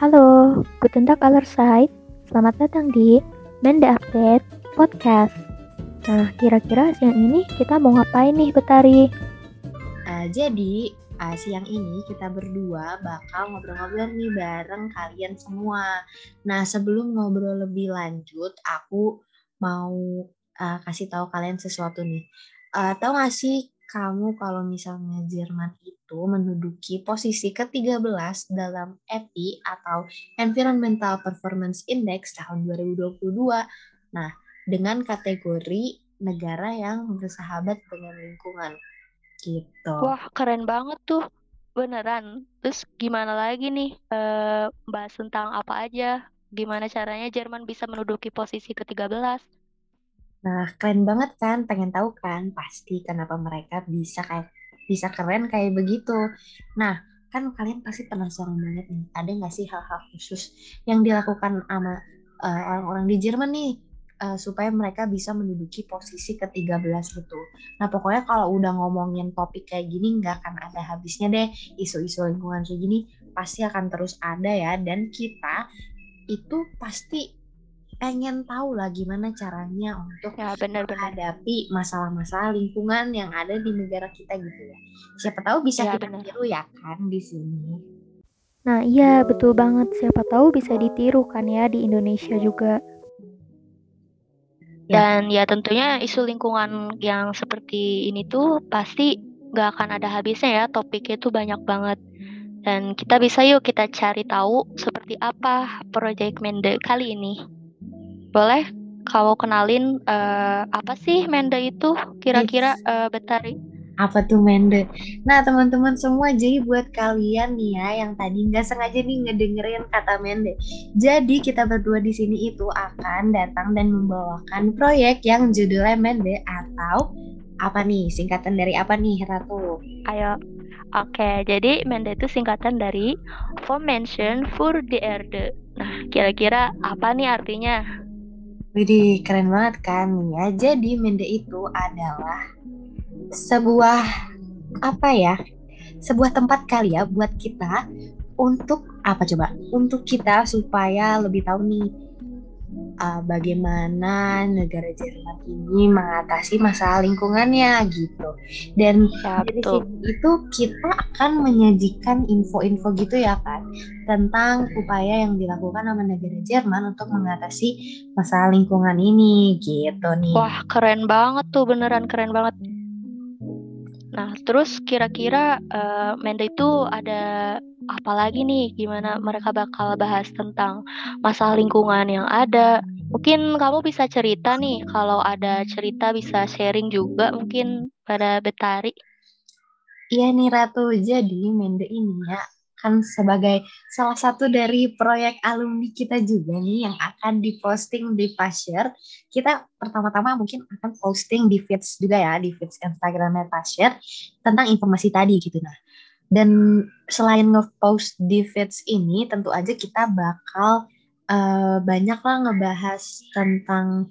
Halo, Guten Tag allerseits. Selamat datang di Mende Update Podcast. Nah, kira-kira siang ini kita mau ngapain nih, Betari? Uh, jadi, uh, siang ini kita berdua bakal ngobrol-ngobrol nih bareng kalian semua. Nah, sebelum ngobrol lebih lanjut, aku mau uh, kasih tahu kalian sesuatu nih. Uh, tahu gak sih kamu kalau misalnya Jerman itu menduduki posisi ke-13 dalam EPI atau Environmental Performance Index tahun 2022. Nah, dengan kategori negara yang bersahabat dengan lingkungan. Gitu. Wah, keren banget tuh. Beneran. Terus gimana lagi nih eh, bahas tentang apa aja? Gimana caranya Jerman bisa menduduki posisi ke-13? Nah, keren banget kan? Pengen tahu kan? Pasti kenapa mereka bisa kayak bisa keren kayak begitu. Nah, kan kalian pasti penasaran banget nih. Ada nggak sih hal-hal khusus yang dilakukan sama uh, orang-orang di Jerman nih uh, supaya mereka bisa menduduki posisi ke-13 gitu. Nah, pokoknya kalau udah ngomongin topik kayak gini nggak akan ada habisnya deh. Isu-isu lingkungan kayak gini pasti akan terus ada ya dan kita itu pasti pengen tahu lah gimana caranya untuk ya, benar, menghadapi masalah-masalah lingkungan yang ada di negara kita gitu ya. Siapa tahu bisa ya, kita tiru ya kan di sini. Nah iya betul banget. Siapa tahu bisa ditiru kan ya di Indonesia juga. Ya. Dan ya tentunya isu lingkungan yang seperti ini tuh pasti gak akan ada habisnya ya. Topiknya itu banyak banget. Dan kita bisa yuk kita cari tahu seperti apa proyek Mende kali ini. Boleh kalau kenalin uh, apa sih Mende itu kira-kira uh, Betari? Apa tuh Mende? Nah teman-teman semua jadi buat kalian nih ya yang tadi nggak sengaja nih ngedengerin kata Mende. Jadi kita berdua di sini itu akan datang dan membawakan proyek yang judulnya Mende atau apa nih singkatan dari apa nih Ratu? Ayo. Oke, jadi Mende itu singkatan dari Fomention for the Erde. Nah, kira-kira apa nih artinya? Widih, keren banget kan ya. Jadi Mende itu adalah sebuah apa ya? Sebuah tempat kali ya buat kita untuk apa coba? Untuk kita supaya lebih tahu nih uh, bagaimana negara Jerman ini mengatasi masalah lingkungannya gitu. Dan ya, dari itu kita akan menyajikan info-info gitu ya kan tentang upaya yang dilakukan sama negara Jerman untuk mengatasi masalah lingkungan ini gitu nih. Wah, keren banget tuh, beneran keren banget. Nah, terus kira-kira uh, Menda itu ada apalagi nih gimana mereka bakal bahas tentang masalah lingkungan yang ada. Mungkin kamu bisa cerita nih kalau ada cerita bisa sharing juga mungkin pada Betari. Iya nih Ratu, jadi Mende ini ya kan sebagai salah satu dari proyek alumni kita juga nih yang akan diposting di Pasher. Kita pertama-tama mungkin akan posting di feeds juga ya, di feeds Instagramnya Pasher tentang informasi tadi gitu. Nah, dan selain ngepost di feeds ini, tentu aja kita bakal uh, banyak lah ngebahas tentang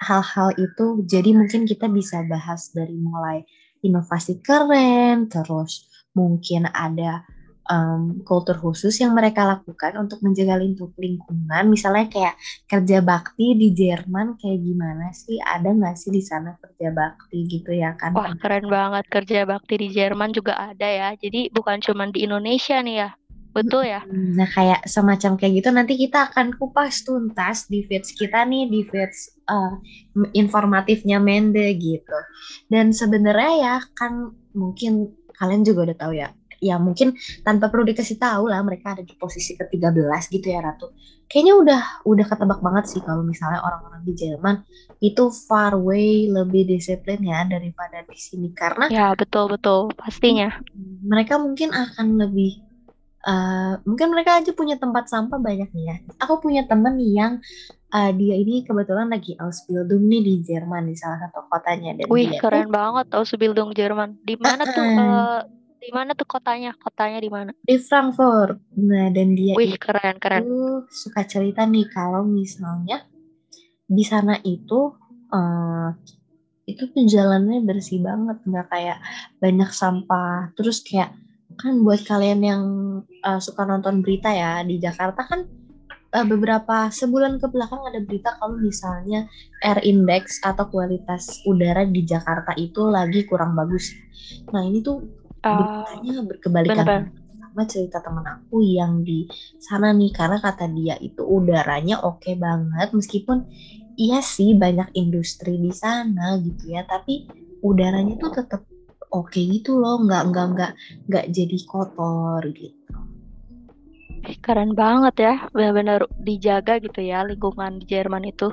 hal-hal itu. Jadi mungkin kita bisa bahas dari mulai inovasi keren, terus mungkin ada um, kultur khusus yang mereka lakukan untuk menjaga lingkungan. Misalnya kayak kerja bakti di Jerman kayak gimana sih? Ada nggak sih di sana kerja bakti gitu ya kan? Wah keren banget. Kerja bakti di Jerman juga ada ya. Jadi bukan cuma di Indonesia nih ya. Betul ya? Nah kayak semacam kayak gitu. Nanti kita akan kupas tuntas di feeds kita nih di feeds uh, informatifnya Mende gitu. Dan sebenarnya ya kan mungkin kalian juga udah tahu ya ya mungkin tanpa perlu dikasih tahu lah mereka ada di posisi ke-13 gitu ya Ratu. Kayaknya udah udah ketebak banget sih kalau misalnya orang-orang di Jerman itu far way lebih disiplin ya daripada di sini karena ya betul betul pastinya mereka mungkin akan lebih Uh, mungkin mereka aja punya tempat sampah banyak nih ya. Aku punya temen yang uh, dia ini kebetulan lagi Ausbildung nih di Jerman di salah satu kotanya dan Wih dia keren tuh, banget Ausbildung Jerman. Di mana uh, tuh uh, di mana tuh kotanya? Kotanya di mana? Di Frankfurt. Nah, dan dia Wih, keren, keren. Itu suka cerita nih kalau misalnya di sana itu uh, itu tuh jalannya bersih banget, nggak kayak banyak sampah. Terus kayak kan buat kalian yang uh, suka nonton berita ya di Jakarta kan uh, beberapa sebulan ke belakang ada berita kalau misalnya air index atau kualitas udara di Jakarta itu lagi kurang bagus. Nah ini tuh uh, beritanya berkebalikan bener. sama cerita temen aku yang di sana nih karena kata dia itu udaranya oke okay banget meskipun iya sih banyak industri di sana gitu ya tapi udaranya tuh tetap oke okay gitu loh nggak nggak nggak nggak jadi kotor gitu. Keren banget ya benar-benar dijaga gitu ya lingkungan di Jerman itu.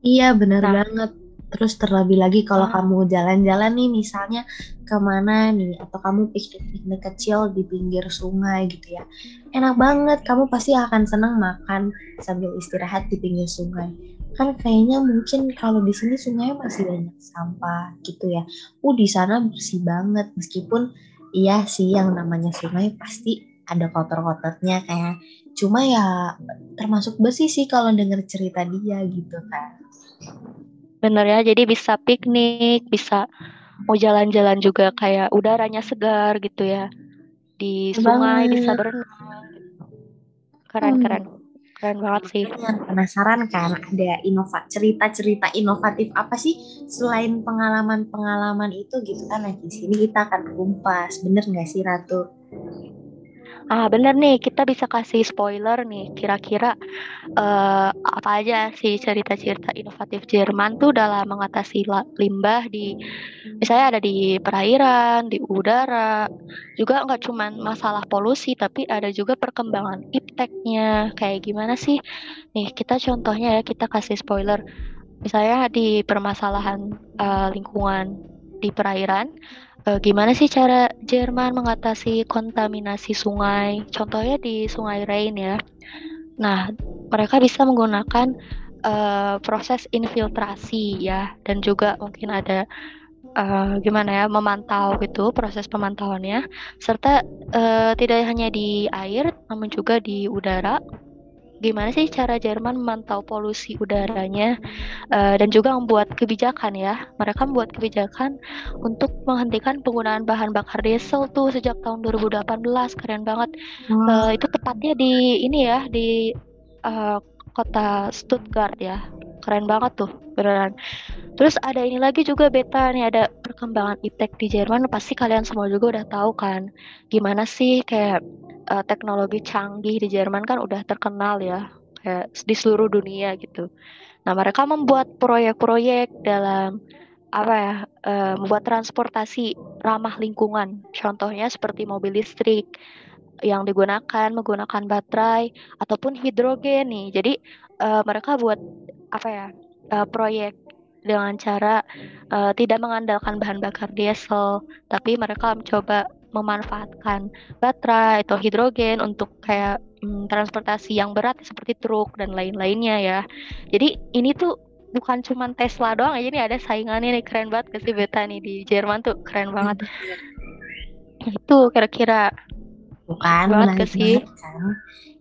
Iya benar nah, banget Terus terlebih lagi kalau ah. kamu jalan-jalan nih misalnya ke mana nih atau kamu piknik-piknik kecil di pinggir sungai gitu ya. Enak banget, kamu pasti akan senang makan sambil istirahat di pinggir sungai. Kan kayaknya mungkin kalau di sini sungai masih banyak sampah gitu ya. Uh di sana bersih banget meskipun iya sih yang namanya sungai pasti ada kotor-kotornya kayak cuma ya termasuk bersih sih kalau denger cerita dia gitu kan bener ya jadi bisa piknik bisa mau jalan-jalan juga kayak udaranya segar gitu ya di sungai banget. bisa berenang keren hmm. keren keren banget sih penasaran kan ada inovat cerita-cerita inovatif apa sih selain pengalaman-pengalaman itu gitu kan nah di sini kita akan kumpas bener nggak sih Ratu Ah, bener nih, kita bisa kasih spoiler nih. Kira-kira uh, apa aja sih cerita-cerita inovatif Jerman tuh dalam mengatasi limbah di, misalnya ada di perairan, di udara, juga nggak cuma masalah polusi, tapi ada juga perkembangan ipteknya. Kayak gimana sih? Nih, kita contohnya ya, kita kasih spoiler. Misalnya di permasalahan uh, lingkungan di perairan, uh, gimana sih cara Jerman mengatasi kontaminasi sungai? Contohnya di Sungai Rhine ya. Nah, mereka bisa menggunakan uh, proses infiltrasi ya, dan juga mungkin ada uh, gimana ya memantau gitu proses pemantauannya, serta uh, tidak hanya di air, namun juga di udara gimana sih cara Jerman memantau polusi udaranya uh, dan juga membuat kebijakan ya. Mereka membuat kebijakan untuk menghentikan penggunaan bahan bakar diesel tuh sejak tahun 2018 keren banget. Hmm. Uh, itu tepatnya di ini ya di uh, kota Stuttgart ya. Keren banget tuh beneran. Terus ada ini lagi juga beta nih ada perkembangan iptek di Jerman pasti kalian semua juga udah tahu kan gimana sih kayak uh, teknologi canggih di Jerman kan udah terkenal ya kayak di seluruh dunia gitu. Nah mereka membuat proyek-proyek dalam apa ya uh, membuat transportasi ramah lingkungan. Contohnya seperti mobil listrik yang digunakan menggunakan baterai ataupun hidrogen nih. Jadi uh, mereka buat apa ya uh, proyek dengan cara uh, tidak mengandalkan bahan bakar diesel, tapi mereka mencoba memanfaatkan baterai atau hidrogen untuk kayak hmm, transportasi yang berat seperti truk dan lain-lainnya ya. Jadi ini tuh bukan cuma Tesla doang aja nih ada saingannya nih keren banget kasih beta nih di Jerman tuh keren banget. Itu kira-kira bukan banget sih.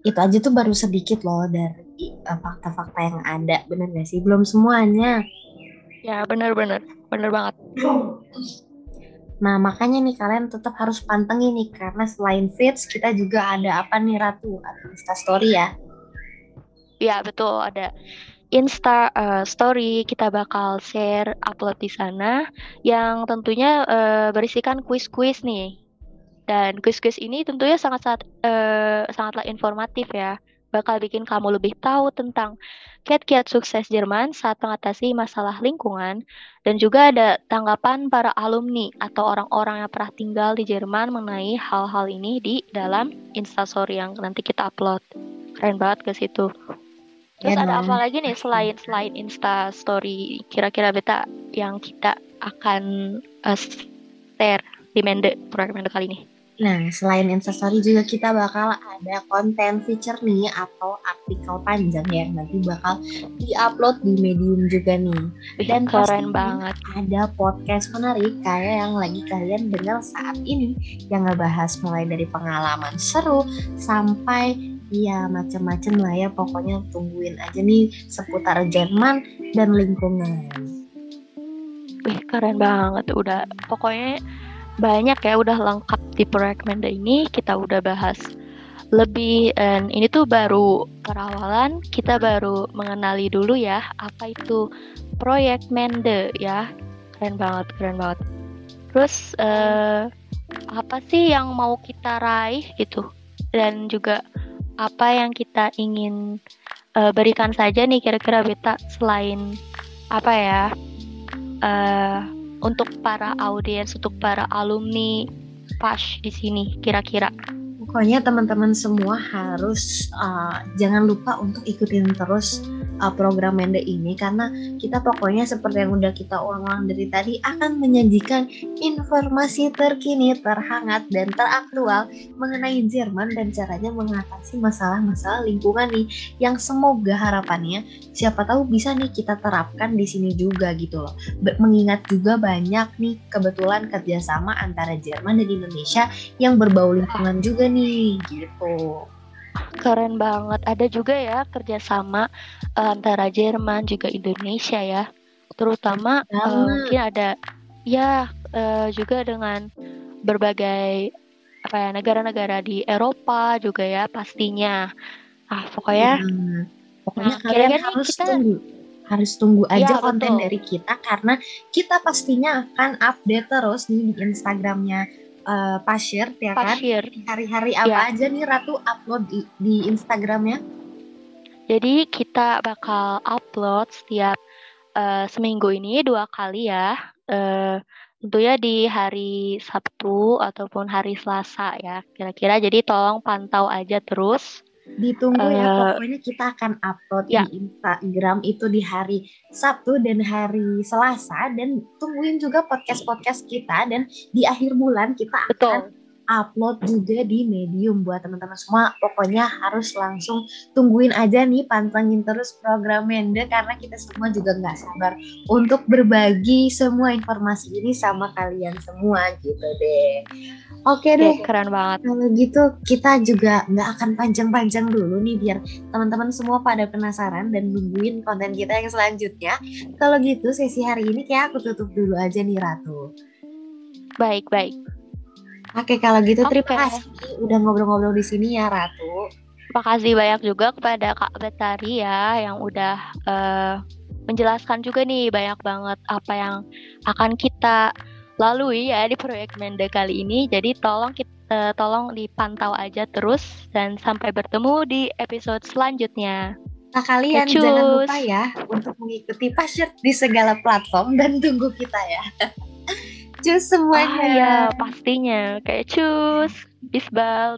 Itu aja tuh baru sedikit loh dari fakta-fakta yang ada, bener gak sih? Belum semuanya. Ya bener-bener, bener banget. Nah, makanya nih kalian tetap harus pantengin nih karena selain feeds kita juga ada apa nih Ratu? Ada Insta Story ya? Ya, betul ada Insta uh, Story kita bakal share upload di sana yang tentunya uh, berisikan kuis-kuis nih. Dan kuis-kuis ini tentunya sangat-sangat uh, sangatlah informatif ya bakal bikin kamu lebih tahu tentang kiat-kiat sukses Jerman saat mengatasi masalah lingkungan dan juga ada tanggapan para alumni atau orang-orang yang pernah tinggal di Jerman mengenai hal-hal ini di dalam instastory yang nanti kita upload. Keren banget ke situ. Terus ya, ada apa lagi nih selain selain Insta Story kira-kira beta yang kita akan uh, share di Mende proyek Mende kali ini? Nah, selain Instastory juga kita bakal ada konten feature nih atau artikel panjang ya nanti bakal diupload di Medium juga nih. Dan keren banget. Ada podcast menarik kayak yang lagi kalian dengar saat ini yang ngebahas mulai dari pengalaman seru sampai ya macam-macam lah ya pokoknya tungguin aja nih seputar Jerman dan lingkungan. Wih, keren banget udah pokoknya banyak ya udah lengkap di proyek Mende ini. Kita udah bahas lebih dan ini tuh baru perawalan. Kita baru mengenali dulu ya apa itu proyek Mende ya. Keren banget keren banget. Terus uh, apa sih yang mau kita raih gitu? Dan juga apa yang kita ingin uh, berikan saja nih kira-kira beta selain apa ya uh, untuk para audiens untuk para alumni PASH di sini kira-kira? Pokoknya teman-teman semua harus uh, jangan lupa untuk ikutin terus uh, program Mende ini karena kita pokoknya seperti yang udah kita ulang-ulang dari tadi akan menyajikan informasi terkini, terhangat dan teraktual mengenai Jerman dan caranya mengatasi masalah-masalah lingkungan nih yang semoga harapannya siapa tahu bisa nih kita terapkan di sini juga gitu loh. Mengingat juga banyak nih kebetulan kerjasama antara Jerman dan Indonesia yang berbau lingkungan juga nih gitu. Keren banget. Ada juga ya kerjasama uh, antara Jerman juga Indonesia ya. Terutama uh, mungkin ada ya uh, juga dengan berbagai apa ya negara-negara di Eropa juga ya pastinya. Ah pokoknya. Hmm. Pokoknya nah, kalian kira harus kita, tunggu harus tunggu aja ya, konten betul. dari kita karena kita pastinya akan update terus nih di Instagramnya uh, pasir ya kan? Hari-hari apa ya. aja nih Ratu upload di, di Instagramnya? Jadi kita bakal upload setiap uh, seminggu ini dua kali ya. Uh, tentunya di hari Sabtu ataupun hari Selasa ya kira-kira. Jadi tolong pantau aja terus Ditunggu uh, ya, eh, pokoknya kita akan upload ya. di Instagram itu di hari Sabtu dan hari Selasa dan tungguin juga podcast-podcast kita dan di akhir bulan kita Betul. akan upload juga di Medium buat teman-teman semua. Pokoknya harus langsung tungguin aja nih, pantengin terus program Mende karena kita semua juga nggak sabar untuk berbagi semua informasi ini sama kalian semua gitu deh. Oke deh, ya, keren banget. Kalau gitu kita juga nggak akan panjang-panjang dulu nih biar teman-teman semua pada penasaran dan nungguin konten kita yang selanjutnya. Kalau gitu sesi hari ini kayak aku tutup dulu aja nih Ratu. Baik, baik. Oke, kalau gitu okay. terima kasih udah ngobrol-ngobrol di sini ya Ratu. Terima kasih banyak juga kepada Kak Betari ya yang udah uh, menjelaskan juga nih banyak banget apa yang akan kita lalui ya di proyek Mende kali ini. Jadi tolong kita uh, tolong dipantau aja terus dan sampai bertemu di episode selanjutnya. Nah kalian Kecus. jangan lupa ya untuk mengikuti Pasir di segala platform dan tunggu kita ya. cus semuanya. Ah, ya pastinya kayak cus, bisbal.